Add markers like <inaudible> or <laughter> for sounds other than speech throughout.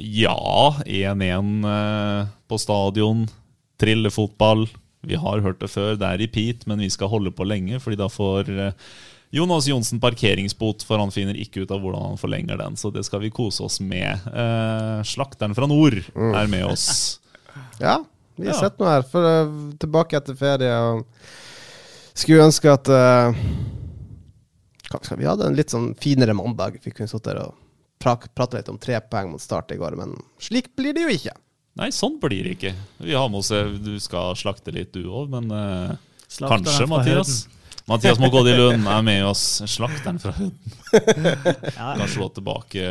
Ja, 1-1 eh, på stadion. Trillefotball. Vi har hørt det før, det er repeat, men vi skal holde på lenge, fordi da får eh, Jonas Johnsen parkeringsbot, for han finner ikke ut av hvordan han forlenger den. Så det skal vi kose oss med. Eh, slakteren fra nord er med oss. Ja, vi har Ja. sett noe her. For, uh, tilbake etter ferie. Og skulle ønske at uh, Vi hadde en litt sånn finere mandag. Vi kunne sittet der og prate litt om tre poeng mot start i går, men slik blir det jo ikke. Nei, sånn blir det ikke. Vi har med oss eh, Du skal slakte litt, du òg, men uh, kanskje, kanskje, Høyden. Mathias. må gå til <laughs> Lund er med oss. Slakteren fra Høyden. Ja, Kan slå tilbake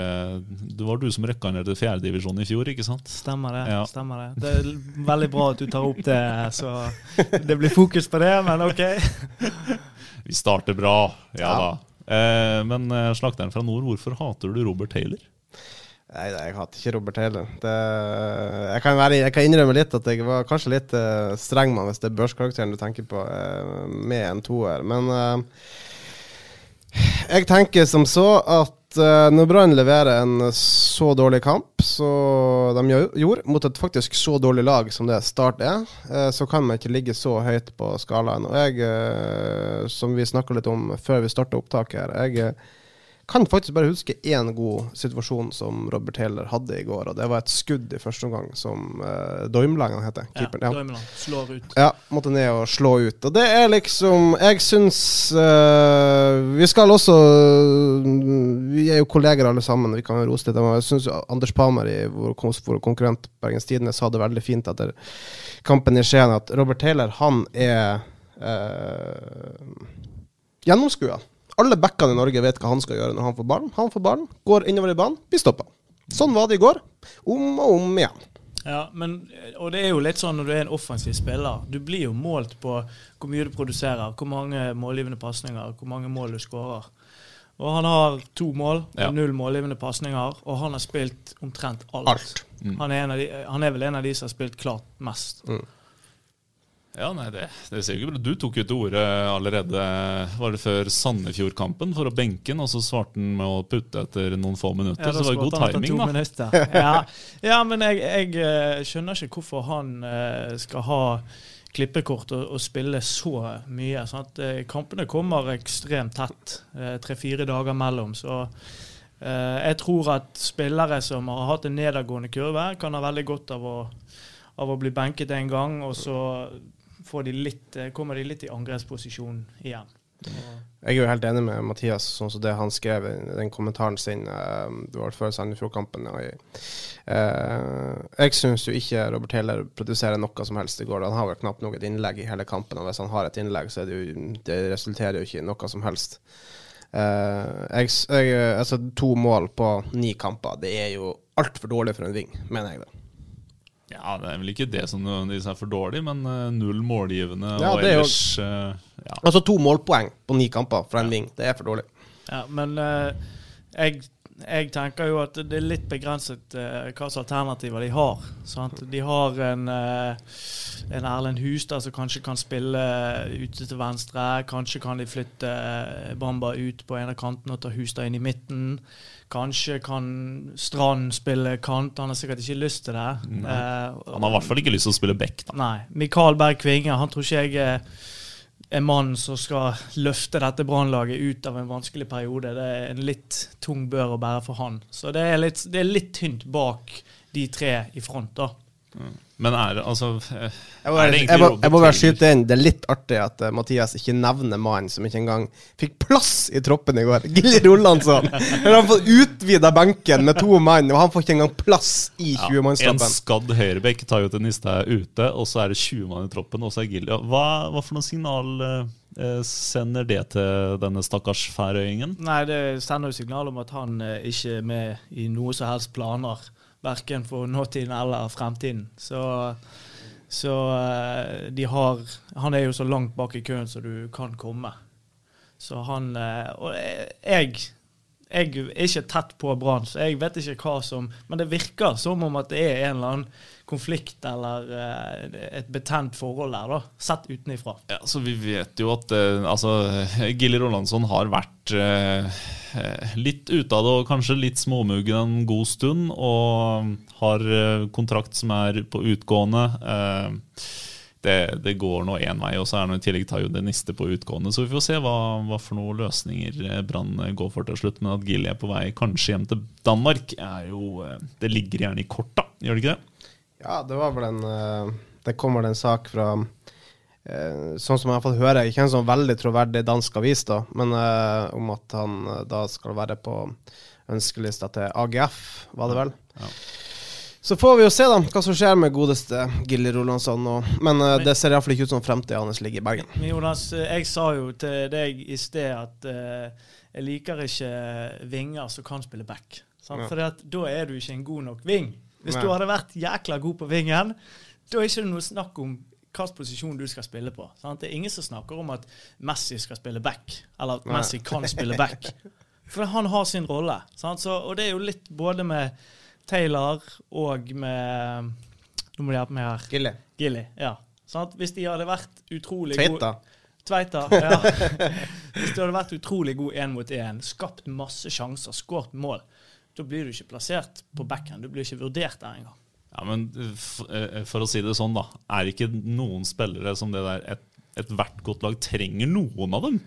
Det var du som røkka ned til fjerdedivisjon i fjor, ikke sant? stemmer det. Ja. stemmer Det Det er veldig bra at du tar opp det, så <laughs> det blir fokus på det, men OK. Vi starter bra, ja, Ja. da. Eh, men eh, slakteren fra nord, hvorfor hater du Robert Taylor? Nei, jeg hater ikke Robert Taylor. Det, jeg, kan være, jeg kan innrømme litt at jeg var kanskje litt eh, streng med hvis det er børskarakteren du tenker på, med en toer. Men jeg tenker som så at når Brann leverer en så dårlig kamp som de gjorde, mot et faktisk så dårlig lag som det Start er, eh, så kan man ikke ligge så høyt på skalaen. Og jeg, eh, som vi snakka litt om før vi starta opptaket her, jeg eh, kan faktisk bare huske én god situasjon som Robert Taylor hadde i går, og det var et skudd i første omgang som uh, Doimland han heter. Ja, Keeperen. Ja. Drømmeland slår ut. Ja, måtte ned og slå ut. Og det er liksom Jeg syns uh, Vi skal også Vi er jo kolleger alle sammen, vi kan rose litt. Jeg syns Anders Palmer i vår, vår konkurrent Bergens Tidende sa det veldig fint etter kampen i Skien, at Robert Taylor, han er uh, gjennomskua. Alle backene i Norge vet hva han skal gjøre når han får barn. Han får barn, går innover i banen, blir stoppa. Sånn var det i går. Om og om igjen. Ja, men, og det er jo litt sånn når du er en offensiv spiller. Du blir jo målt på hvor mye du produserer, hvor mange målgivende pasninger, hvor mange mål du skårer. Og han har to mål og Ja. null målgivende pasninger, og han har spilt omtrent alt. Alt. Han, er en av de, han er vel en av de som har spilt klart mest. Ja, nei, det, det ser jo ikke bra Du tok jo til orde allerede Var det før Sandefjord-kampen for å benke den, og så svarte han med å putte etter noen få minutter. Ja, så det var god timing, da. <laughs> minutter. Ja, ja men jeg, jeg eh, skjønner ikke hvorfor han eh, skal ha klippekort og, og spille så mye. Sånn at eh, Kampene kommer ekstremt tett, tre-fire dager mellom. Så jeg tror at spillere som har hatt en nedadgående kurve, kan ha veldig godt av å, av å bli benket en gang, og så de litt, eh, kommer de litt i angrepsposisjon igjen. Jeg er jo helt enig med Mathias, sånn som det han skrev i den kommentaren sin. eh, det var før Sandefjord-kampen. jeg- eh, syns jo ikke Robert Taylor produserer noe som helst i går. Han har vel knapt nok et innlegg i hele kampen, og hvis han har et innlegg, så det jo, det resulterer jo ikke i noe som helst. Jeg, jeg, altså, to mål på ni kamper, det er jo altfor dårlig for en ving, mener jeg. da. Ja, Det er vel ikke det som nødvendigvis er for dårlig, men eh, null målgivende Ja, og det er jo- ellers eh, ja. Altså to målpoeng på ni kamper fra en ving, det er for dårlig. Ja, men uh, jeg, jeg tenker jo at det er litt begrenset uh, hva slags alternativer de har. Sant? De har en, uh, en Erlend Hustad som kanskje kan spille ute til venstre. Kanskje kan de flytte eh, Bamba ut på en av kantene og ta Hustad inn i midten. Kanskje kan Strand spille kant. Han har sikkert ikke lyst til det. Uh, Han har i hvert fall ikke lyst til å spille back, da. Nei. Mikael Berg Kvinge han tror ikke jeg en mann som skal løfte dette brannlaget ut av en vanskelig periode. Det er en litt tung bør å bære for han. Så det er litt, det er litt tynt bak de tre i front, da. Men er det altså eh, Jeg må, er det jeg, må, jeg må bare skyte inn. Det er litt artig at uh, Mathias ikke nevner mannen som ikke engang fikk plass i troppen i går. <laughs> Gilly Rolandsson. Han han får utvida benken med to mann, og han får ikke engang plass i Ja, en skadd høyrebekk tar jo til Niste er ute, og så er det 20 mann i troppen, og så er Gilly Hva, hva for noe signal uh, sender det til denne stakkars færøyingen? Nei, det sender jo signal om at han uh, ikke er med i noe som helst planer. Verken for nåtiden eller fremtiden. Så, så eh, de har Han er jo så langt bak i køen som du kan komme. Så han eh, Og jeg jeg er ikke tett på Brann, så jeg vet ikke hva som Men det virker som om at det er en eller annen konflikt eller eh, et betent forhold der, da. Sett utenifra. Ja, så Vi vet jo at eh, altså, <laughs> Gilly Rolandsson har vært eh, eh, litt ute av det og kanskje litt småmuggen en god stund. Og har eh, kontrakt som er på utgående. Eh, det, det går nå én vei, og så er det i tillegg tar jo det niste på utgående. Så vi får se hva, hva for noen løsninger eh, Brann går for til slutt. Men at Gilly er på vei kanskje hjem til Danmark, er jo eh, Det ligger gjerne i korta, gjør det ikke det? Ja, det var vel en eh, Det kommer en sak fra eh, Sånn som jeg i hvert fall hører, ikke en sånn veldig troverdig dansk avis, da, men uh, om at han da skal være på ønskelista til AGF, var det vel. Ja. Så får vi jo se da hva som skjer med godeste Gilly Rolandsson. Og, men uh, det ser iallfall ikke ut som fremtiden hans ligger i Bergen. Men Jonas, jeg sa jo til deg i sted at uh, jeg liker ikke vinger som kan spille back. Sant? Ja. For da er du ikke en god nok ving. Hvis Nei. du hadde vært jækla god på vingen, da er det ikke noe snakk om hvilken posisjon du skal spille på. Sant? Det er ingen som snakker om at Messi skal spille back, eller at Nei. Messi kan spille back. For han har sin rolle. Sant? Så, og det er jo litt både med Taylor og med Nå må du hjelpe meg her. Gilly. Gilly, ja. Sant? Hvis de hadde vært utrolig Tveita. Tveita, <laughs> ja. Hvis de hadde vært utrolig god én mot én, skapt masse sjanser, skåret mål, da blir du ikke plassert på backhand. Du blir ikke vurdert der engang. Ja, men eh, for å si det sånn, da. Er det ikke noen spillere som det der et- ethvert godt lag trenger noen av dem?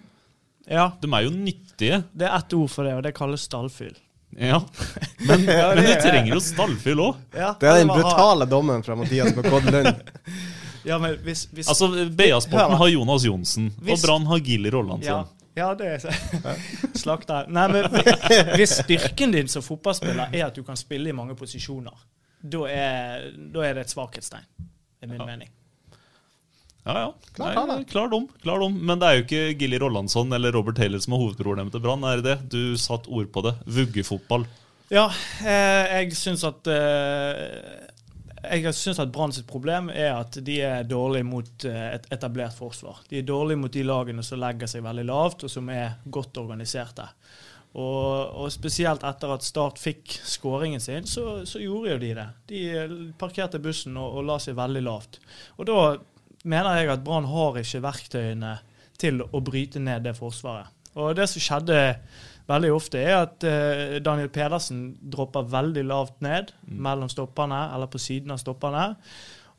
Ja, De er jo nyttige. det er ett ord for det, og det kalles stallfyll. Ja. Men, <laughs> men du trenger jo stallfyll òg. Ja, Det er den brutale dommen fra Mathias på Kodd Lund. Ja, men hvis, hvis Altså, BA-sporten har Jonas Johnsen, og Brann har Gilly ja, Rollandsson. Ja, det er så-. <laughs> Nei, men <laughs> hvis styrken din som fotballspiller er at du kan spille i mange posisjoner, da er, da er det et svakhetstegn, i min Ja. mening. Ja, ja. Klar Nei, klar dom. Klar dom. Men det er jo ikke Gilly Rollandsson eller Robert Taylor som er hovedproblemet til Brann, er det det? Du satt ord på det. Vuggefotball. Ja, eh, jeg syns at eh, Jeg syns at Brann sitt problem er at de er dårlige mot eh, et etablert forsvar. De er dårlige mot de lagene som legger seg veldig lavt, og som er godt organiserte. Og, og spesielt etter at Start fikk skåringen sin, så, så gjorde jo de det. De parkerte bussen og, og la seg veldig lavt. Og da mener jeg at Brann har ikke verktøyene til å bryte ned det forsvaret. Og det som skjedde veldig ofte, er at uh, Daniel Pedersen dropper veldig lavt ned mellom stopperne, eller på siden av stopperne.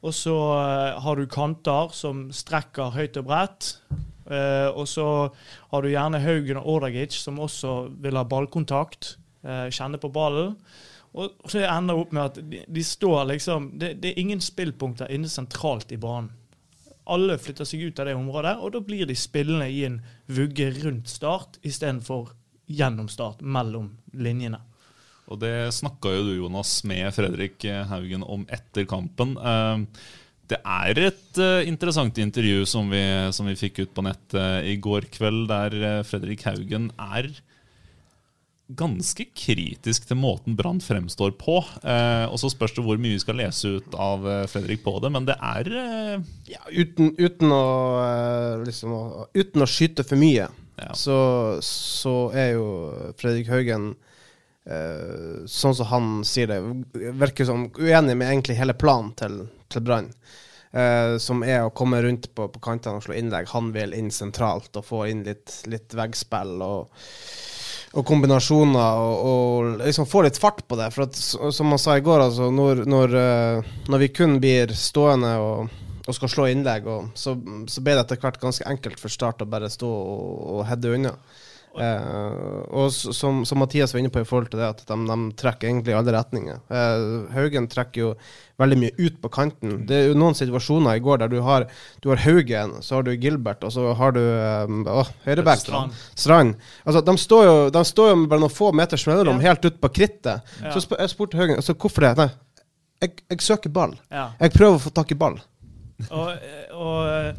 Og så uh, har du kanter som strekker høyt og bredt. Uh, og så har du gjerne Haugen og Ordagic, som også vil ha ballkontakt, kjenne på ballen. Og så ender opp med at de, de står liksom det, det er ingen spillpunkter inne sentralt i banen. Alle flytter seg ut av det området, og da blir de spillende i en vugge rundt start istedenfor gjennom start, mellom linjene. Og det snakka jo du, Jonas, med Fredrik Haugen om etter kampen. Eh, Det er et eh, interessant intervju som vi, som vi fikk ut på nett eh, i går kveld, der Fredrik Haugen er ganske kritisk til måten Brann fremstår på. Eh, og så spørs det hvor mye vi skal lese ut av Fredrik på det, men det er eh, Ja, uten, uten, å, liksom, uten å skyte for mye, Ja. så, så er jo Fredrik Haugen eh, Sånn som han sier det, virker som uenig med egentlig hele planen til, til Brann. Eh, som er å komme rundt på, på kantene og slå innlegg. Han vil inn sentralt og få inn litt, litt veggspill og, og kombinasjoner, og, og liksom få litt fart på det. For at, som han sa i går, altså, når, når, eh, når vi kun blir stående og, og skal slå innlegg, og, så, så ble det etter hvert ganske enkelt for Start å bare stå og, og heade unna. Eh, og som, som Mathias var inne på i forhold til det, at de, de trekker egentlig i alle retninger. Eh, Haugen trekker jo veldig mye ut på kanten. Det er jo noen situasjoner i går der du har, du har Haugen, så har du Gilbert, og så har du um, Høyrebekk. Strand. Strand. Altså, de står jo, de står jo med bare noen få meters mellomrom Ja. helt ut på krittet. Ja. Så jeg spurte Haugen altså, hvorfor det. Nei, jeg, jeg søker ball. Ja. Jeg prøver å få tak i ball. Og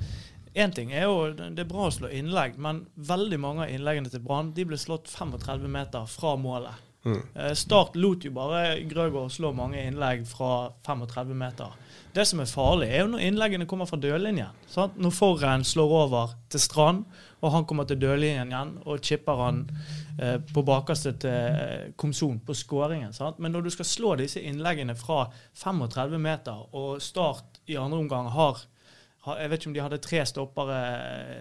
én ting er jo Det er bra å slå innlegg, men veldig mange av innleggene til Brann de ble slått 35 meter fra målet. Mm. Start lot jo bare Grøgaard slå mange innlegg fra 35 meter. Det som er farlig, er jo når innleggene kommer fra dørlinjen. Sant? Når Forren slår over til Strand, og han kommer til dørlinjen igjen og chipper han eh, på bakerste til eh, Komson på skåringen. Sant? Men når du skal slå disse innleggene fra 35 meter, og Start i andre omgang har jeg vet ikke om de hadde tre stoppere.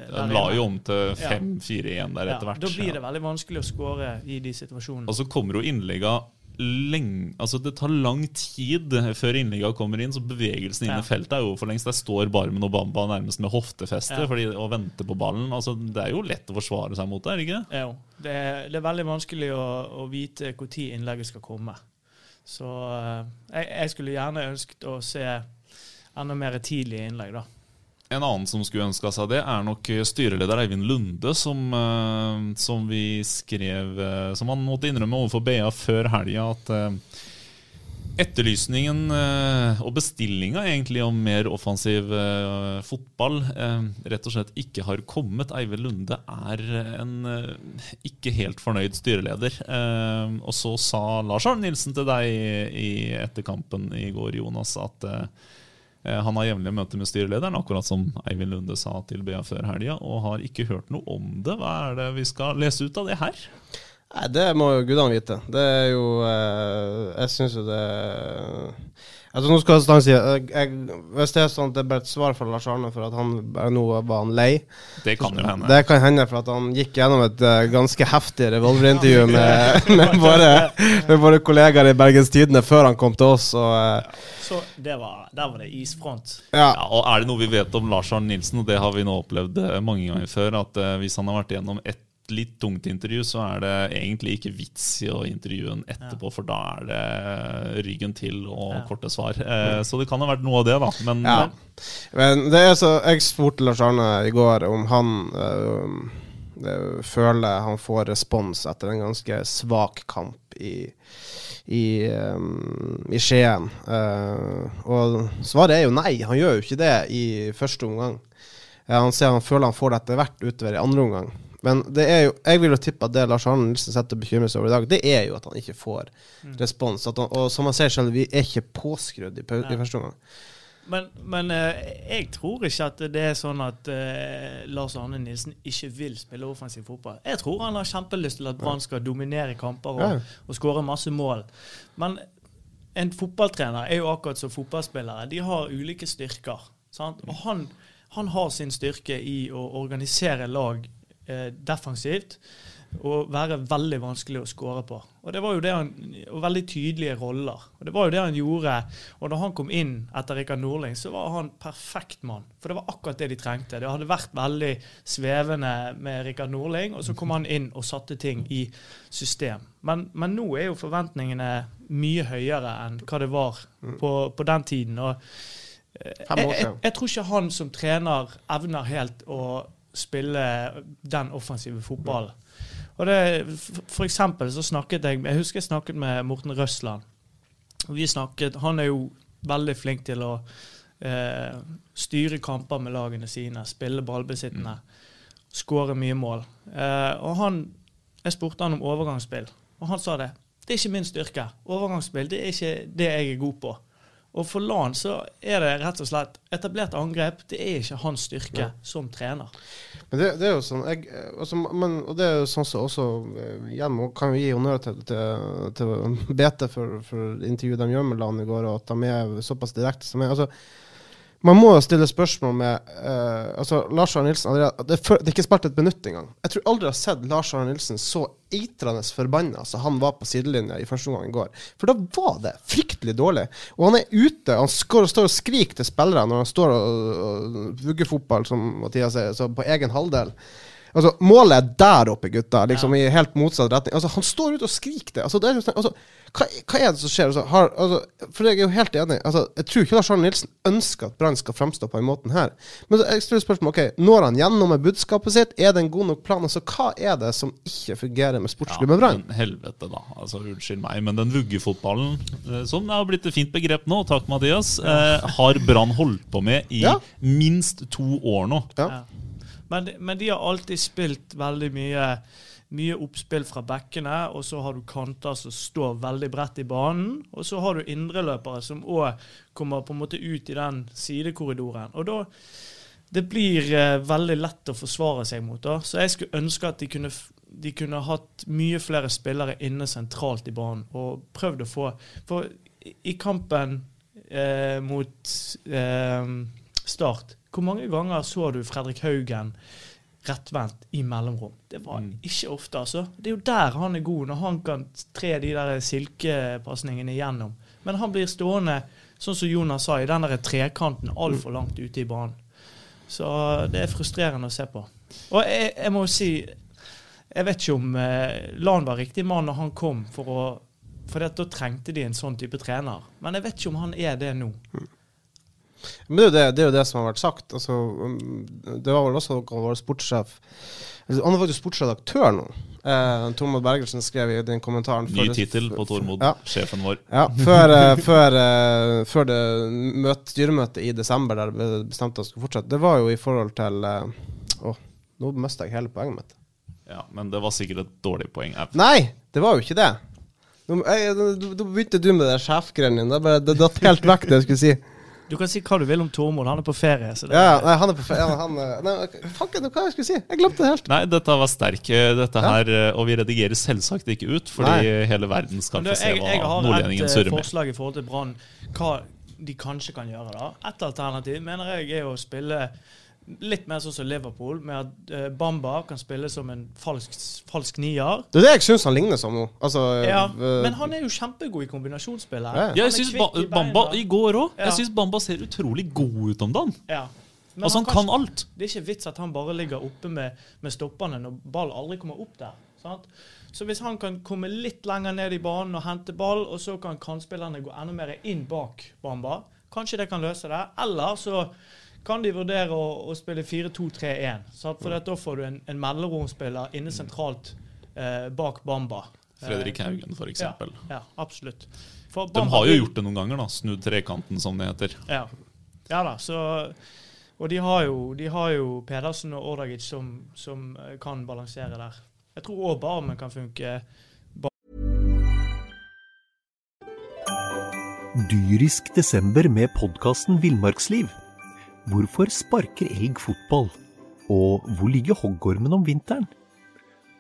De la jo om til 5-4-1 der etter hvert. Da blir Ja. det veldig vanskelig å skåre i de situasjonene. Og så kommer jo innlegga lenge Altså Det tar lang tid før innlegga kommer inn, så bevegelsen inn Ja. i feltet er jo for lengst Der står Barmen og Bamba nærmest med hoftefeste Ja. fordi, og venter på ballen. Altså Det er jo lett å forsvare seg mot det, er det ikke det? Jo, det, er, det er veldig vanskelig å, å vite når innlegget skal komme. Så eh, jeg, jeg skulle gjerne ønsket å se enda mer tidlige innlegg, da. En annen som skulle ønska seg det, er nok styreleder Eivind Lunde, som, eh, som vi skrev eh, Som han måtte innrømme overfor BA før helga at eh, Etterlysningen eh, og bestillinga egentlig om mer offensiv eh, fotball eh, rett og slett ikke har kommet. Eivind Lunde er en eh, ikke helt fornøyd styreleder. Eh, og så sa Lars Arne Nilsen til deg i, etterkampen i går, Jonas, at eh, Eh, Han har jevnlige møter med styrelederen, akkurat som Eivind Lunde sa til BA før helga, og har ikke hørt noe om det. Hva er det vi skal lese ut av det her? Nei, Det må jo gudene vite. Det er jo eh, Jeg syns jo det Altså Nå skal jeg si jeg, jeg, Hvis det er sånn at det er bare et svar fra Lars Arne for at han bare nå var han lei Det kan jo hende. Det kan hende for at han gikk gjennom et uh, ganske heftig revolverintervju med, <laughs> med, våre, med våre kollegaer i Bergens Tidende før han kom til oss. Og, uh, Så det var, der var det isfront. ja. Ja, og Er det noe vi vet om Lars Arne Nilsen, og det har vi nå opplevd eh, mange ganger før, at uh, hvis han har vært gjennom et litt tungt intervju, så er det egentlig ikke vits i å intervjue en etterpå, for da er det ryggen til og Ja. korte svar. Eh, så det kan ha vært noe av det, da. Men Ja. Men det er så Jeg spurte Lars Arne i går om han øh, føler han får respons etter en ganske svak kamp i i, um, i Skien. Uh, og svaret er jo nei, han gjør jo ikke det i første omgang. Uh, han sier han føler han får det etter hvert utover i andre omgang. Men det er jo, jeg vil jo tippe at det Lars Arne Nilsen setter bekymrer seg over i dag, det er jo at han ikke får respons. At han, og som han ser selv, vi er ikke påskrudd i, i første omgang. Men, men eh, jeg tror ikke at det er sånn at eh, Lars Arne Nilsen ikke vil spille offensiv fotball. Jeg tror han har kjempelyst til at Brann skal dominere kamper og, Ja. og skåre masse mål. Men en fotballtrener er jo akkurat som fotballspillere. De har ulike styrker. Sant? Og han, han har sin styrke i å organisere lag eh, defensivt og være veldig vanskelig å skåre på. Og det var jo det han, og veldig tydelige roller. Og det var jo det han gjorde. Og da han kom inn etter Rikard Nordling, så var han perfekt mann. For det var akkurat det de trengte. Det hadde vært veldig svevende med Rikard Nordling, og så kom han inn og satte ting i system. Men, men nå er jo forventningene mye høyere enn hva det var på, på den tiden. og eh, jeg, jeg, jeg tror ikke han som trener evner helt å spille den offensive fotballen. Og det, for eksempel så snakket jeg Jeg husker jeg snakket med Morten Røsland. Vi snakket, Han er jo veldig flink til å eh, styre kamper med lagene sine, spille ballbesittende, skåre mye mål. Eh, og han, Jeg spurte han om overgangsspill, og han sa det. Det er ikke min styrke. Overgangsspill det er ikke det jeg er god på. Og for LAN så er det rett og slett etablert angrep. Det er ikke hans styrke som trener. Men det, det er jo sånn jeg, altså, men, Og det er jo sånn som også eh, Igjen kan vi gi honnør til, til, til BT for, for intervjuet de gjør med Lan i går, og at de er såpass direkte som er. Altså, man må jo stille spørsmål med uh, altså, Lars Arne Nilsen allerede, det, er det er ikke spilt et minutt engang. Jeg tror aldri jeg har sett Lars Arne Nilsen så eitrende forbanna som han var på sidelinja i første omgang i går. For da var det fryktelig dårlig. Og han er ute. Han skår, står og skriker til spillere når han står og, og vugger fotball, som Mathias sier, på egen halvdel. Altså, målet er der oppe, gutta. Liksom i helt motsatt retning. Altså, han står ute og skriker det. Altså, det er, jo sånn- altså, hva, hva er det som skjer? Altså, har, altså, for jeg er jo helt enig. Altså, jeg tror ikke Lars Arne Nilsen ønsker at Brann skal framstå på den måten her. Men så- jeg stiller spørsmål ok, når han gjennom med budskapet sitt? Er det en god nok plan? Altså, hva er det som ikke fungerer med sportsklubben Brann? helvete, da. Altså, Unnskyld meg, men den vuggefotballen, eh, som det har blitt et fint begrep nå, takk Mathias, eh, har Brann holdt på med i Ja. minst to år nå. Ja. Men, men de har alltid spilt veldig mye, mye oppspill fra bekkene, og så har du kanter som står veldig bredt i banen, og så har du indreløpere som òg kommer på en måte ut i den sidekorridoren. Og da Det blir eh, veldig lett å forsvare seg mot. da. Så jeg skulle ønske at de kunne, de kunne hatt mye flere spillere inne sentralt i banen, og prøvd å få For i kampen eh, mot eh, Start, hvor mange ganger så du Fredrik Haugen rettvendt i mellomrom? Det var ikke ofte, altså. Det er jo der han er god, når han kan tre de der silkepasningene igjennom. Men han blir stående, sånn som Jonas sa, i den der trekanten altfor langt ute i banen. Så det er frustrerende å se på. Og jeg, jeg må si Jeg vet ikke om eh, Lan var riktig mann når han kom, for å for da trengte de en sånn type trener. Men jeg vet ikke om han er det nå. Men det er, det, det er jo det som har vært sagt. Altså, um, det var vel også noe vår sportssjef Altså, Han er faktisk sportsredaktør nå. Eh, Tormod Bergersen skrev i den kommentaren Ny tittel på Tormod, Ja. sjefen vår. Ja, før, eh, før, eh, før det møt, styremøtet i desember der det bestemte oss skulle fortsette, det var jo i forhold til eh, Å, nå mista jeg hele poenget mitt. Ja, Men det var sikkert et dårlig poeng. Nei, det var jo ikke det. Nå begynte du med det sjefgreiene dine. Det datt helt vekk, det jeg skulle si. Du kan si hva du vil om Tormod, han er på ferie. Så det, Ja, nei, han er på ferie. ja, han, eh, Nei, fanken, hva jeg skulle si? Jeg glemte det helt. Nei, dette var sterk. eh, Dette Ja. her, eh, Og vi redigerer selvsagt ikke ut, fordi Nei. hele verden skal få du, få se jeg, hva jeg har et nordlendingen surrer med. forslag i forhold til Brann. Hva de kanskje kan gjøre. da. Et alternativ mener jeg er å spille litt mer sånn som Liverpool, med at eh, Bamba kan spille som en falsk, falsk nier. Det er det jeg syns han ligner som nå. Altså, Ja, eh, men han er jo kjempegod i kombinasjonsspill. her. Ja. Han jeg syns ba i Bamba i går òg. Ja. Jeg syns Bamba ser utrolig god ut om dagen. Ja. Men Altså, han kan kan, alt. Det er ikke vits at han bare ligger oppe med, med stoppene når ball aldri kommer opp der. Sant? Så hvis han kan komme litt lenger ned i banen og hente ball, og så kan kantspillerne gå enda mer inn bak Bamba, kanskje det kan løse det. Eller så kan de vurdere å, å spille 4-2-3-1. For da får du en, en mellomromspiller inne sentralt eh, bak Bamba. Fredrik Eh, Haugen, for eksempel. Ja, absolutt. For De har jo gjort det noen ganger, da. Snudd trekanten, som det heter. Ja. ja da, så Og de har jo, de har jo Pedersen og Ordagic som, som eh, kan balansere der. Jeg tror òg Barmen kan funke. Dyrisk desember med podkasten Villmarksliv. Hvorfor sparker elg fotball? Og hvor ligger hoggormen om vinteren?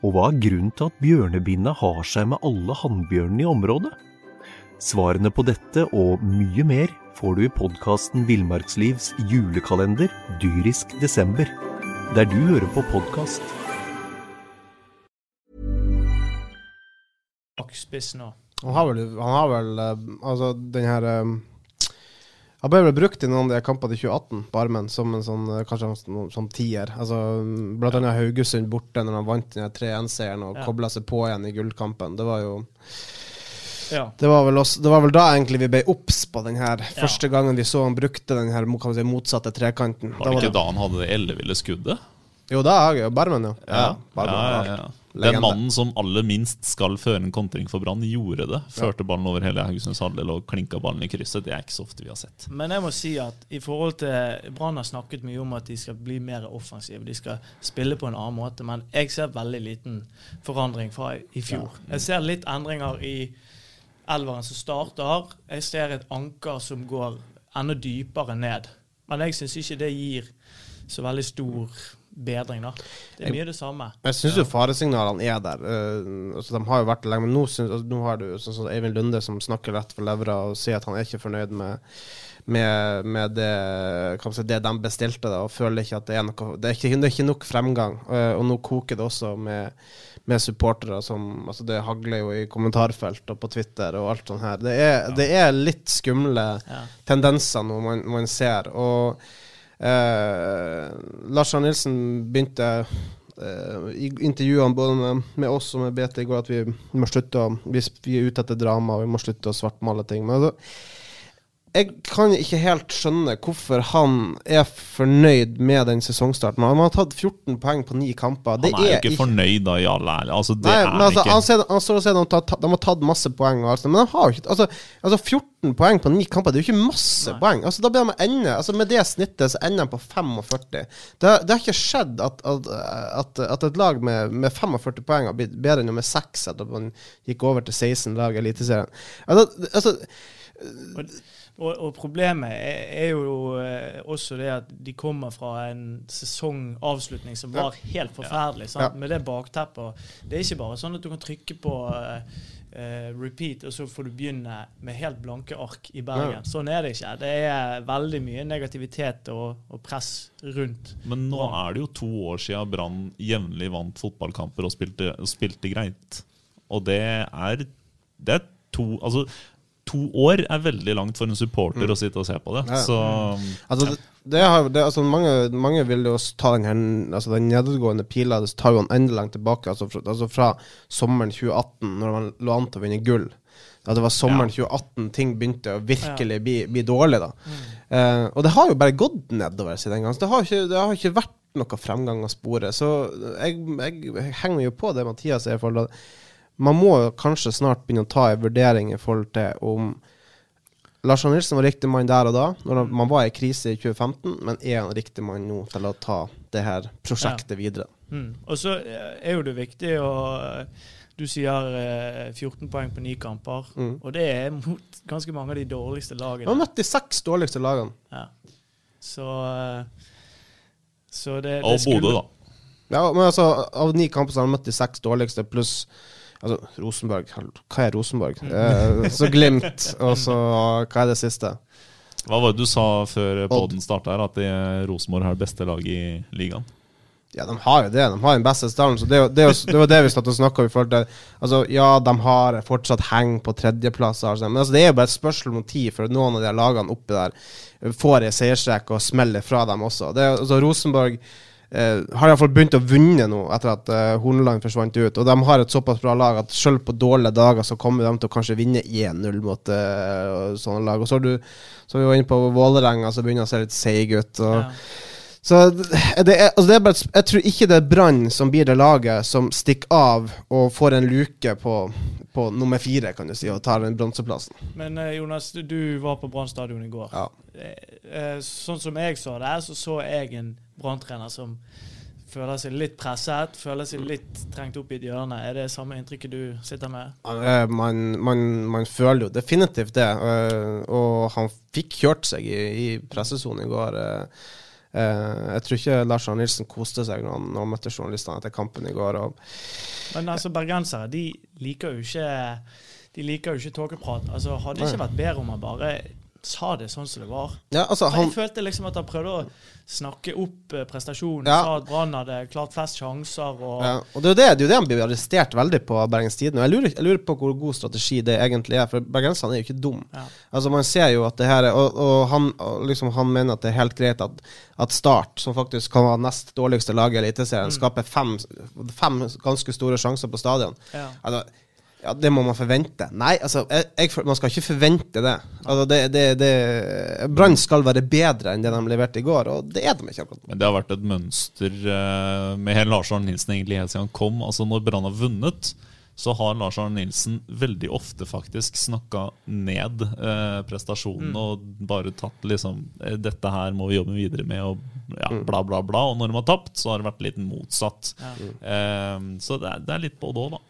Og hva er grunnen til at bjørnebinna har seg med alle hannbjørnene i området? Svarene på dette og mye mer får du i podkasten Villmarkslivs julekalender Dyrisk desember, der du hører på podkast. Bakspiss nå. Han har vel, han har vel eh, Altså, den her eh, Han ble vel brukt i noen av de kampene i 2018 på armen som en sånn eh, kanskje en sånn, sånn tier. Altså, blant annet Haugesund borte når han vant den 3-1-seieren og Ja. kobla seg på igjen i gullkampen. Det var jo Ja. det var, vel også, det var vel da egentlig vi ble obs på den her. Første gangen vi så han brukte den her kan vi si, motsatte trekanten. Var det ikke da han hadde det elleville skuddet? Jo, da er jo Barmen, ja. Ja, Barmen, ja, var ja, ja. Den mannen som aller minst skal føre en kontring for Brann, gjorde det. Førte ballen over hele Haugesunds halvdel og klinka ballen i krysset. Det er ikke så ofte vi har sett. Men jeg må si at i forhold til Brann har snakket mye om at de skal bli mer offensive. De skal spille på en annen måte. Men jeg ser veldig liten forandring fra i fjor. Jeg ser litt endringer i elveren som starter. Jeg ser et anker som går enda dypere ned. Men jeg syns ikke det gir så veldig stor bedring, da. Det er mye det samme. Jeg syns jo faresignalene er der. Uh, altså, de har jo vært det lenge, men nå, synes, altså, nå har du sånn som Eivind Lunde som snakker rett for levra og sier at han er ikke fornøyd med, med, med det, si, det de bestilte, da, og føler ikke at det er noe Det er ikke, det er ikke nok fremgang. Uh, og nå koker det også med, med supportere som altså Det hagler jo i kommentarfelt og på Twitter og alt sånt her. Det er, det er litt skumle Ja. tendenser nå man, man ser. Og Eh, Lars Arne Nilsen begynte eh, i intervjuene både med, med oss og med BT i går, at vi må slutte å Hvis vi er ute etter drama, vi må slutte å svartmale ting. Men altså, jeg kan ikke helt skjønne hvorfor han er fornøyd med den sesongstarten. Han har tatt 14 poeng på ni kamper. Han er jo ikke fornøyd, da, i all ærlighet. Altså, det Nei, er men altså, ikke. han, ser, han står og sier at de har tatt masse poeng, og alt, sånt, men de har jo ikke altså, altså 14 poeng på ni kamper, det er jo ikke masse poeng. Altså, da blir de ende, altså, med det snittet så ender de på 45. Det, det har ikke skjedd at, at, at, at et lag med, med 45 poeng har blitt bedre enn med 6 etter at man gikk over til 16 lag i Eliteserien. Altså, altså, Og, og problemet er, er jo eh, også det at de kommer fra en sesongavslutning som var helt forferdelig. Sant? Med det bakteppet. Det er ikke bare sånn at du kan trykke på eh, eh, repeat, og så får du begynne med helt blanke ark i Bergen. Ja. Sånn er det ikke. Det er veldig mye negativitet og, og press rundt. Men nå er det jo to år siden Brann jevnlig vant fotballkamper og spilte, og spilte greit. Og det er, det er to Altså, to år er veldig langt for en supporter å sitte og se på det. Ja. Så Altså, det, det har, det, altså mange, mange vil jo ta den, her, altså den nedadgående pila det tar jo en enda langt tilbake. Altså fra, altså fra sommeren 2018, når man lå an til å vinne gull. Da det var sommeren 2018 ting begynte å virkelig bli, bli dårlig. da. Eh, og det har jo bare gått nedover siden den gang. Så det har ikke, det har ikke vært noe fremgang å spore. Så jeg, jeg, jeg henger jo på det Mathias er. i forhold til at Man må jo kanskje snart begynne å ta en vurdering i forhold til om Lars Arne Nilsen var riktig mann der og da, når man var i krise i 2015, men er han riktig mann nå til å ta det her prosjektet videre? Mm. Og så eh, er jo det viktig å eh, Du sier eh, 14 poeng på ni kamper, Mm. og det er mot ganske mange av de dårligste lagene. Han har møtt de seks dårligste lagene. Ja. Så, eh, så det, det Og Bodø, da. Ja, men altså, av ni kamper så har han møtt de seks dårligste, pluss Altså, Rosenborg Hva er Rosenborg? Eh, så Glimt, og så Hva er det siste? Hva var det du sa før podden starta her, at Rosenborg har det beste laget i ligaen? Ja, de har jo det. De har den beste stallen. Så det, var jo- det, jo- det var det vi satt og snakka om. Altså, ja, de har fortsatt heng på tredjeplass, men altså, det er jo bare et spørsmål om tid før noen av de lagene oppi der får ei seiersrekke og smeller fra dem også. Det altså, Rosenborg eh, har iallfall begynt å vinne nå, etter at eh, Horneland forsvant ut. Og de har et såpass bra lag at selv på dårlige dager så kommer de til å kanskje vinne 1-0 mot eh, sånne lag. Og så har du, så er vi jo inne på Vålerenga, som begynner å se litt seig ut. og Ja. så det er, altså det er bare, jeg tror ikke det er Brann som blir det laget som stikker av og får en luke på, på nummer fire, kan du si, og tar den bronseplassen. Men eh, Jonas, du, var på Brann stadion i går. Ja. Eh, eh, sånn som jeg så det, så så jeg en Brann-trener som føler seg litt presset, føler seg litt trengt opp i et hjørne. Er det samme inntrykket du sitter med? Eh, Man, man, man føler jo definitivt det, eh, og han fikk kjørt seg i, i pressesonen i går. eh. Jeg tror ikke Lars Arne Nilsen koste seg når han, når han møtte journalistene etter kampen i går. Men altså, bergensere de liker jo ikke De liker jo ikke tåkeprat. Altså, hadde det ikke vært bedre om han bare sa det sånn som det var? ja, altså, han, Jeg følte liksom at han prøvde å snakke opp eh, prestasjonen. Ja. Sa at Brann hadde klart flest sjanser. Og, Ja, og det er det, det, er jo det han blir arrestert veldig på av Bergens Tidende. Jeg jeg lurer på hvor god strategi det egentlig er, for bergenserne er jo ikke dum. Ja. Altså Man ser jo at det her er Og, og han, liksom, han mener at det er helt greit at, at Start, som faktisk kan være nest dårligste lag i Eliteserien, Mm. skaper fem, fem ganske store sjanser på stadion. Ja. Altså, ja, Det må man forvente. Nei, altså, jeg, jeg, man skal ikke forvente det. Altså, det, det, det Brann skal være bedre enn det de leverte i går, og det er de ikke akkurat. Men det har vært et mønster med med Lars Arne Nilsen egentlig helt siden han kom. Altså Når Brann har vunnet, så har Lars Arne Nilsen veldig ofte faktisk snakka ned eh, prestasjonen Mm. og bare tatt liksom eh, Dette her må vi jobbe videre med, og ja, bla, bla, bla. Og når de har tapt, så har det vært litt motsatt. Ja. Eh, så det er, det er litt både òg, da.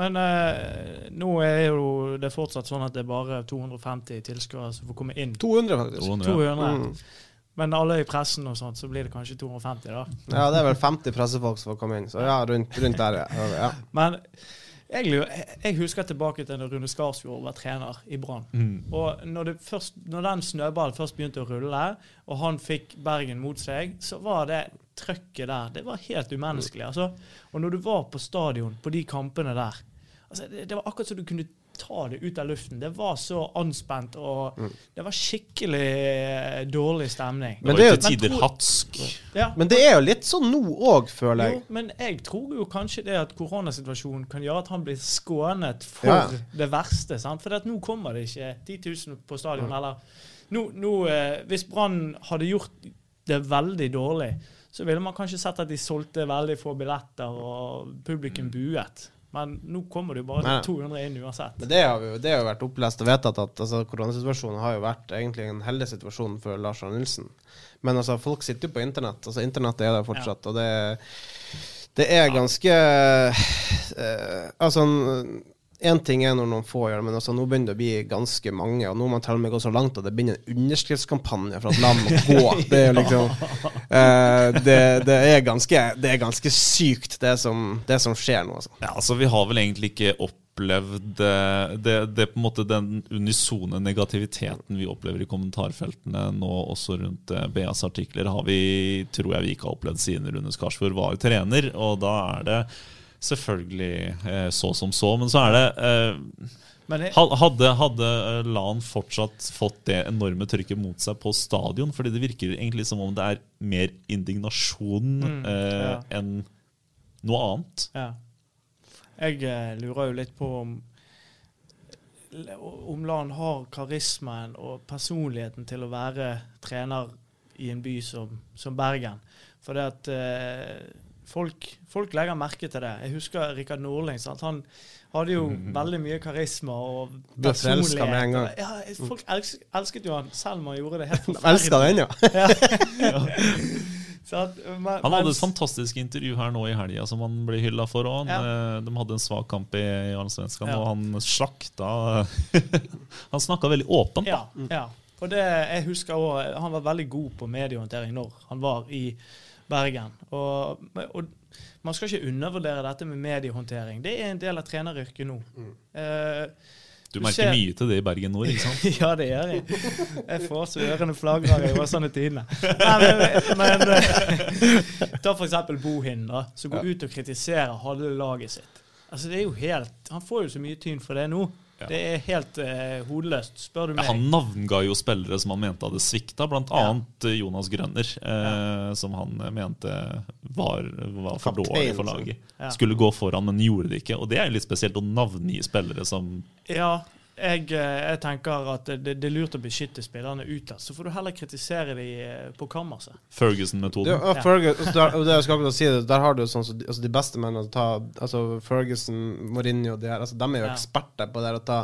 Men eh, nå er jo det fortsatt sånn at det er bare 250 tilskuere som får komme inn. 200, faktisk. 200. 200. Mm. Men alle i pressen og sånt, så blir det kanskje 250, da. Ja, det er vel 50 pressefolk som får komme inn. Så ja, rundt, rundt der, ja. ja. Men jeg, jeg- husker tilbake til når Rune Skarsfjord var trener i Brann. Og når, først, når den snøballen først begynte å rulle, og han fikk Bergen mot seg, så var det trøkket der Det var helt umenneskelig. Altså. Og når du var på stadion på de kampene der altså, det, det var akkurat som du kunne ta det ut av luften. Det var så anspent, og Mm. det var skikkelig eh, dårlig stemning. Men det er jo til tider hatsk. Ja, Men det er jo litt sånn nå òg, føler jeg. jo, men jeg tror jo kanskje det at koronasituasjonen kan gjøre at han blir skånet for Ja. det verste. Sant? For at nå kommer det ikke 10 000 på stadion. Eller nå, nå, eh, hvis Brann hadde gjort det veldig dårlig, så ville man kanskje sett at de solgte veldig få billetter, og publikum buet. Men nå kommer det jo bare til 200 inn uansett. Men det har, jo- det har jo vært opplest og vedtatt at altså, koronasituasjonen har jo vært egentlig en heldig situasjon for Lars Arne Nilsen. Men altså, folk sitter jo på internett. Altså, internettet er der fortsatt, og det, det er ganske eh, Altså Én ting er når noen få gjør det, men altså, nå begynner det å bli ganske mange. Og nå har man til og med gått så langt at det begynner en underskriftskampanje for at land må gå. <laughs> Det er liksom eh, det, det, er ganske, det er ganske sykt, det som, det som skjer nå. Altså. Ja, altså Vi har vel egentlig ikke opplevd eh, det, det på en måte den unisone negativiteten vi opplever i kommentarfeltene nå også rundt eh, BAs artikler, har vi, tror jeg vi ikke har opplevd siden Rune Skarsvåg var trener. Og da er det selvfølgelig eh, så som så. Men så er det eh, Hadde, hadde eh, Lan fortsatt fått det enorme trykket mot seg på stadion? Fordi det virker egentlig som om det er mer indignasjon Mm, eh, ja. enn noe annet. ja. jeg lurer jo litt på om om Lan har karismaen og personligheten til å være trener i en by som, som Bergen. For det at folk, folk legger merke til det. Jeg husker Rikard Nordling. Sant? Han hadde jo veldig mye karisma og Ble med en gang. Ja, folk elsket, elsket jo han, selv om han gjorde det helt De elsker den, ja. <laughs> ja. <laughs> at, men, Han hadde et fantastisk intervju her nå i helga som han ble hylla for Han, Ja. De hadde en svak kamp i, i Allsvenskan, Ja. og han slakta <laughs> Han snakka veldig åpent, da. Ja, ja. Og det, jeg husker også, Han var veldig god på mediehåndtering når han var i Bergen. Og, og man skal ikke undervurdere dette med mediehåndtering. Det er en del av treneryrket nå. Eh, Du Du merker ser- mye til det i Bergen Nord, ikke sant? <laughs> ja, det gjør jeg. Jeg får så ørene flagrer i sånne Tidende. Nei, Men, men eh, ta eksempel Bohin, da, som går ut og kritiserer halve laget sitt. Altså, det er jo helt, Han får jo så mye tyn for det nå. Ja. Det er helt eh, hodeløst, spør du Ja, meg. han navnga jo spillere som han mente hadde svikta, bl.a. Ja. annet Jonas Grønner, eh, som han mente var, var for Kaptein, dårlig for laget. Ja. Skulle gå foran, men gjorde det ikke. Og det er jo litt spesielt å navngi spillere som Ja, jeg, eh, jeg tenker at det, det er lurt å beskytte spillerne utad. Så får du heller kritisere de eh, på kammerset. Det, Ferguson-metoden. ja, Ferguson, der, det jeg skal akkurat si det, Der har du sånn altså de beste mennene å ta altså Ferguson, Mourinho de, her, altså, de er jo Ja. eksperter på det å ta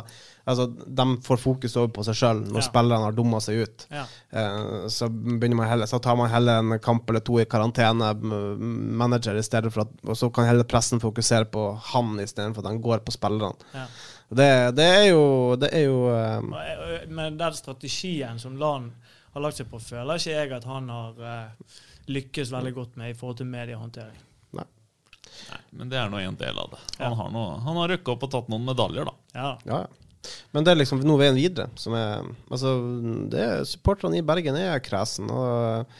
altså, De får fokus over på seg sjøl når Ja. spillerne har dumma seg ut. Ja. Uh, så, man heller, så tar man heller en kamp eller to i karantene, manager, i stedet for at, og så kan hele pressen fokusere på han istedenfor at han går på spillerne. Ja. Det, det er jo, det er jo um... Men den strategien som Lan har lagt seg på, føler ikke jeg at han har uh, lykkes veldig godt med i forhold til mediehåndtering. Nei, men det er nå en del av det. Ja. Han har, noe, han har røkka opp og tatt noen medaljer, da. Ja. Ja, ja. Men det er liksom noe veien videre som er Altså, det er supporterne i Bergen er kresen. Og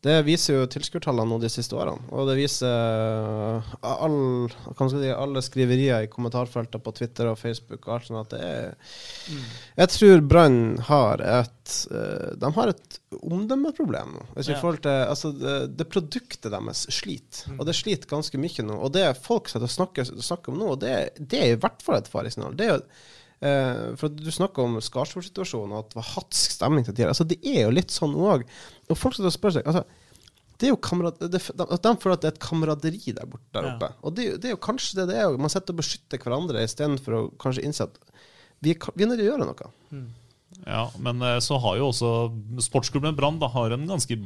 det viser jo tilskuertallene de siste årene. Og det viser all, hva si, alle skriverier i kommentarfeltene på Twitter og Facebook og alt sånt at det er Jeg tror Brann har et eh, De har et omdømmeproblem nå. Ja. til Altså, det, det produktet deres sliter. Og det sliter ganske mye nå. Og det folk snakker, snakker om nå, det, det er i hvert fall et faresignal. Det er jo Eh, for Du snakker om Skarsvåg-situasjonen og at det var hatsk stemning til tider. Altså, det er jo litt sånn òg. Og folk skal spørre seg altså, det er jo kamerad, det, de, de føler at det er et kameraderi der borte der oppe. Og det, det er jo kanskje det det er. Man sitter og beskytter hverandre istedenfor å kanskje innse at vi, vi er nødt til å gjøre noe. Ja, Men eh, så har jo også sportsklubben Brann har en ganske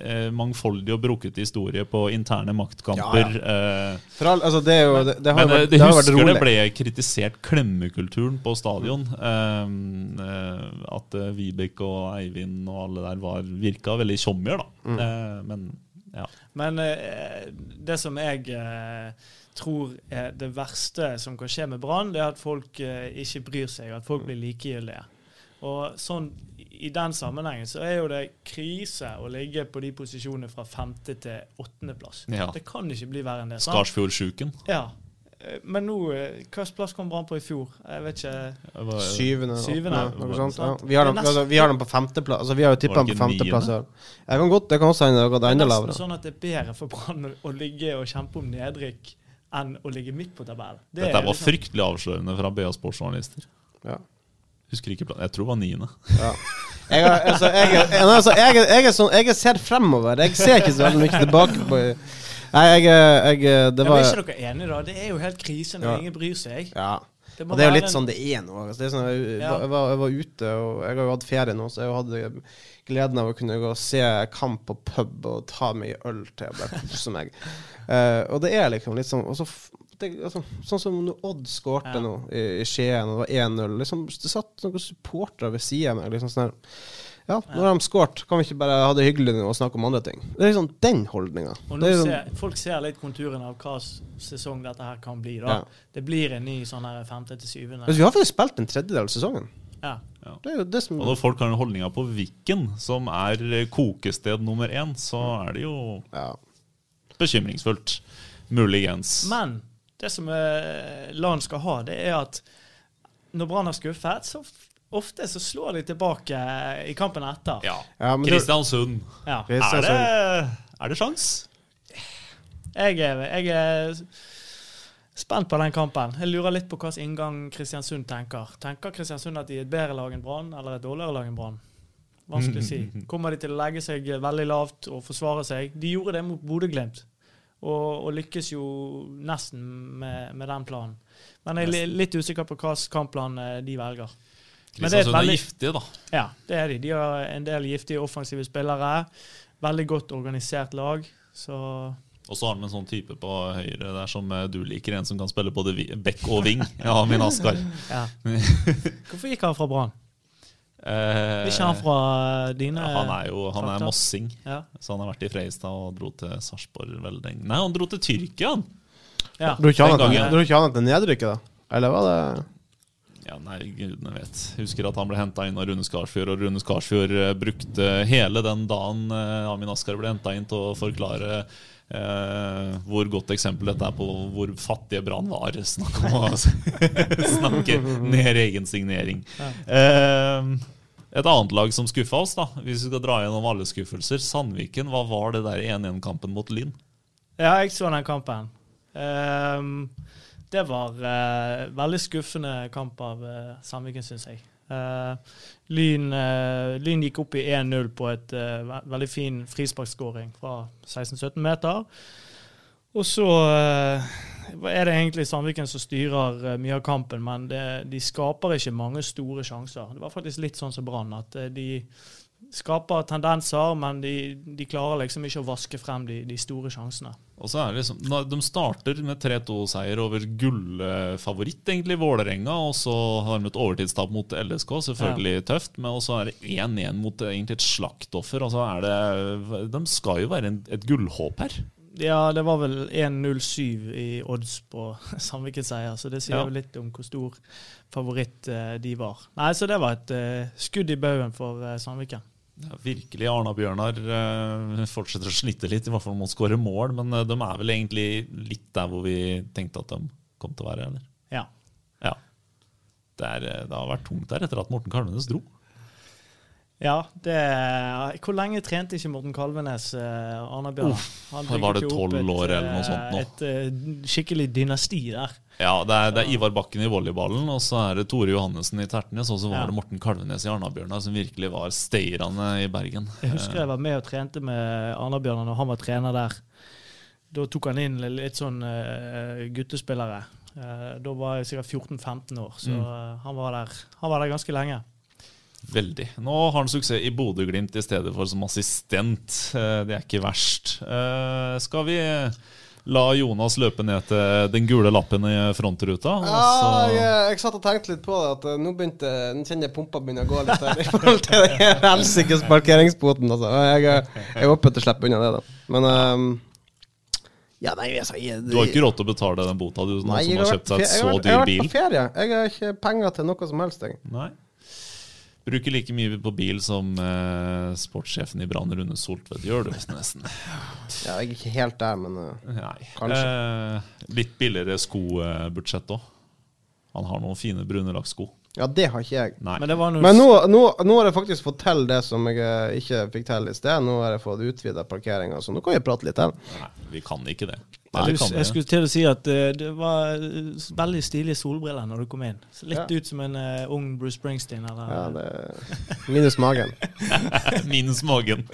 eh, mangfoldig og brukket historie på interne maktkamper. eh, all, altså, det er jo Det, det har Men jo vært, det Men har vært husker det ble kritisert klemmekulturen på stadion. Mm. eh, at Vibeke og Eivind og alle der var virka veldig tjommier, da. Mm. Eh, men ja. Men eh, det som jeg eh, tror er det verste som kan skje med Brann, det er at folk eh, ikke bryr seg, at folk blir likegyldige. Og sånn, I den sammenhengen så er jo det krise å ligge på de posisjonene fra femte til åttendeplass. Ja. Det kan ikke bli verre enn det. Skarsfjordsjuken. Ja. Men nå, eh, hvilken plass kom Brann på i fjor? Jeg vet ikke. Syvende. Syvende. noe sånt. Ja. Vi, har dem, Det nesten- altså, vi har dem på femteplass. Altså, vi har jo tippa dem på femteplass. Jeg kan godt, det kan også hende det har gått Det enda lavere. sånn at det er bedre for Brann å- ligge og kjempe om nedrykk enn å ligge midt på tabellen. Det Dette var liksom- fryktelig avslørende fra BA Sportsjournalister. Ja. Husker ikke planen. Jeg tror det var niende. Ja. Jeg, har- altså, jeg, altså, jeg, jeg, sånn, jeg ser fremover. Jeg ser ikke så veldig mye tilbake på Nei, jeg, jeg Det Ja, men er ikke dere enige, da? Det er jo helt krise når Ja. ingen bryr seg. Ja. Det det er jo litt en- sånn det er nå. Altså, det er sånn, jeg, Ja. jeg, var, jeg var ute, og jeg har jo hatt ferie nå, så jeg hadde gleden av å kunne gå og se kamp på pub og ta meg en øl til og bare kose meg. Uh, og det er liksom litt sånn og så f- det, altså, Sånn som når Odd skårte Ja. nå i, i Skien, og det var 1-0. Liksom, det satt noen supportere ved sida av meg. Liksom sånn her, ja, nå har de skåret, kan vi ikke bare ha det hyggelig nå og snakke om andre ting? Det er liksom den holdninga. Ser, folk ser litt konturene av hva sesong dette her kan bli. da. Ja. Det blir en ny sånn her femte til syvende. Men vi har faktisk spilt en tredjedel av sesongen. Ja. Det er jo det som Og når folk har den holdninga på Viken, som er kokested nummer én, så er det jo ja. bekymringsfullt. Muligens. Men det som eh, LAN skal ha, det er at når Brann har skuffet, så ofte så slår de tilbake i kampen etter. Ja. Ja, men Kristiansund. Ja. Er det, er det sjans? Jeg er, jeg er spent på den kampen. Jeg lurer litt på hvilken inngang Kristiansund tenker. Tenker Kristiansund at de er et bedre lag enn Brann, eller et dårligere lag enn Brann? Vanskelig å si. <laughs> Kommer de til å legge seg veldig lavt og forsvare seg? De gjorde det mot Bodø-Glimt, og, og lykkes jo nesten med, med den planen. Men jeg er litt usikker på hvilken kampplan eh, de velger. Men det er er veldig- giftige, da. Ja, det er de. De har en del giftige offensive spillere. Veldig godt organisert lag. Så Og så har de en sånn type på høyre der som eh, du liker, en som kan spille både bekk og ving. Ja, min Askar. <laughs> ja. <laughs> Hvorfor gikk han fra Brann? Eh, Ikke han fra dine ja, Han er jo han er mossing, Ja. så han har vært i Freistad og dro til Sarpsborg veldig. Nei, han dro til Tyrkia, han! Ja. Dro ikke han gangen. ikke han til nedrykket, da? Eller var det Ja, nei, gudene vet. Husker at han ble henta inn av Rune Skarsfjord, og Rune Skarsfjord eh, brukte hele den dagen eh, Amin Askar ble henta inn til å forklare eh, hvor godt eksempel dette er på hvor fattige Brann var. Snakk om å <laughs> snakke ned egen signering. Eh, et annet lag som skuffa oss, da hvis vi skal dra gjennom alle skuffelser. Sandviken, hva var det der 1-1-kampen mot Lyn? ja, jeg så den kampen. Ehm, det var veldig skuffende kamp av uh, Sandviken, syns jeg. Eh, Lyn, eh, Lyn gikk opp i 1-0 på et eh, veldig fin frisparkskåring fra 16-17 meter. Og så er det egentlig Sandviken som styrer mye av kampen, men det, de skaper ikke mange store sjanser. Det var faktisk litt sånn som Brann, at de skaper tendenser, men de, de klarer liksom ikke å vaske frem de, de store sjansene. Og så er det liksom, De starter med 3-2-seier over gullfavoritt, egentlig, Vålerenga. Og så har de et overtidstap mot LSK, selvfølgelig tøft. Men også er det 1-1 mot eh, egentlig et slaktoffer. Altså er det, de skal jo være en, et gullhåp her. Ja, det var vel 1-0-7 i odds på <laughs> Sandvikens seier, så det sier Ja. jo litt om hvor stor favoritt eh, de var. Nei, Så det var et eh, skudd i baugen for Sandviken. Ja, virkelig. Arna-Bjørnar eh, fortsetter å slite litt, i hvert fall med å skåre mål. Men eh, de er vel egentlig litt der hvor vi tenkte at de kom til å være, eller? Ja. Ja. Det, er, eh, det har vært tungt der etter at Morten Kalvenes dro. Ja, det Hvor lenge trente ikke Morten Kalvenes Arna Bjørnar? Uff, Han var det tolv 12 år eller noe sånt nå? Et, Et skikkelig dynasti der. Ja, det er, det er Ivar Bakken i volleyballen, og så er det Tore Johannessen i Tertnes, og så var Ja. det Morten Kalvenes i Arna-Bjørnar som virkelig var stayerne i Bergen. Jeg husker jeg var med og trente med Arna-Bjørnar når han var trener der. Da tok han inn litt sånn uh, guttespillere. Uh, da var jeg sikkert 14-15 år, så Mm. han, var han var der ganske lenge. Veldig. Nå har han suksess i Bodø-Glimt i stedet for som assistent. Eh, Det er ikke verst. Skal vi la Jonas løpe ned til den gule lappen i frontruta? Ja, jeg, jeg satt og tenkte litt på det, at eh, nå begynte Nå kjenner jeg pumpa begynner å gå litt her i forhold til den helsikes parkeringsboten. Altså. Jeg, er- jeg er oppe til å slippe unna det, da. Men um, Ja, nei, altså jeg, Du har ikke råd til å betale den bota, du Nei, som har kjøpt seg et så dyr bil? Jeg har vært på ferie. Jeg har ikke penger til noe som helst. Jeg. Nei. Bruker like mye på bil som eh, sportssjefen i Brann, Rune Soltvedt, gjør du nesten. <laughs> Ja, jeg er ikke helt der, men uh, Nei. Kanskje. Eh, litt billigere skobudsjett òg. Han har noen fine brune lakksko. ja, det har ikke jeg. Nei. Men det var noe Men nå, nå, nå har jeg faktisk fått til det som jeg eh, ikke fikk til i sted. Nå har jeg fått utvida parkeringa, så nå kan vi prate litt til. Nei, vi kan ikke det. Jeg, Eller jeg skulle til å si at eh, det var eh, veldig stilige solbriller når du kom inn. Så litt Ja. ut som en uh, ung Bruce Springsteen. Eller, Ja, det Minus magen. <laughs> Minus magen.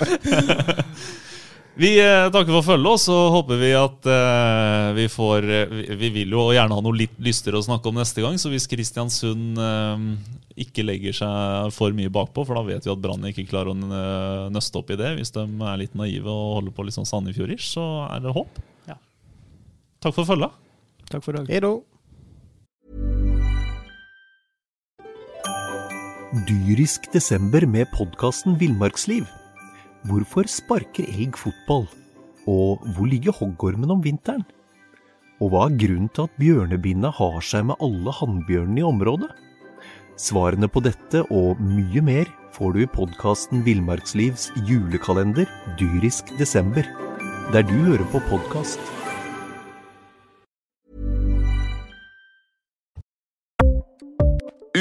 <laughs> vi eh, takker for følget, og så håper vi at eh, vi får vi, vi vil jo gjerne ha noe litt lystigere å snakke om neste gang, så hvis Kristiansund eh, ikke legger seg for mye bakpå, for da vet vi at Brann ikke klarer å nøste opp i det. Hvis de er litt naive og holder på litt sånn Sandefjord-ish, så er det håp. Takk for følget. Takk for i dag. Hei da. Dyrisk desember med podkasten Villmarksliv. Hvorfor sparker elg fotball? Og hvor ligger hoggormen om vinteren? Og hva er grunnen til at bjørnebinna har seg med alle hannbjørnene i området? Svarene på dette og mye mer får du i podkasten Villmarkslivs julekalender Dyrisk desember, der du hører på podkast.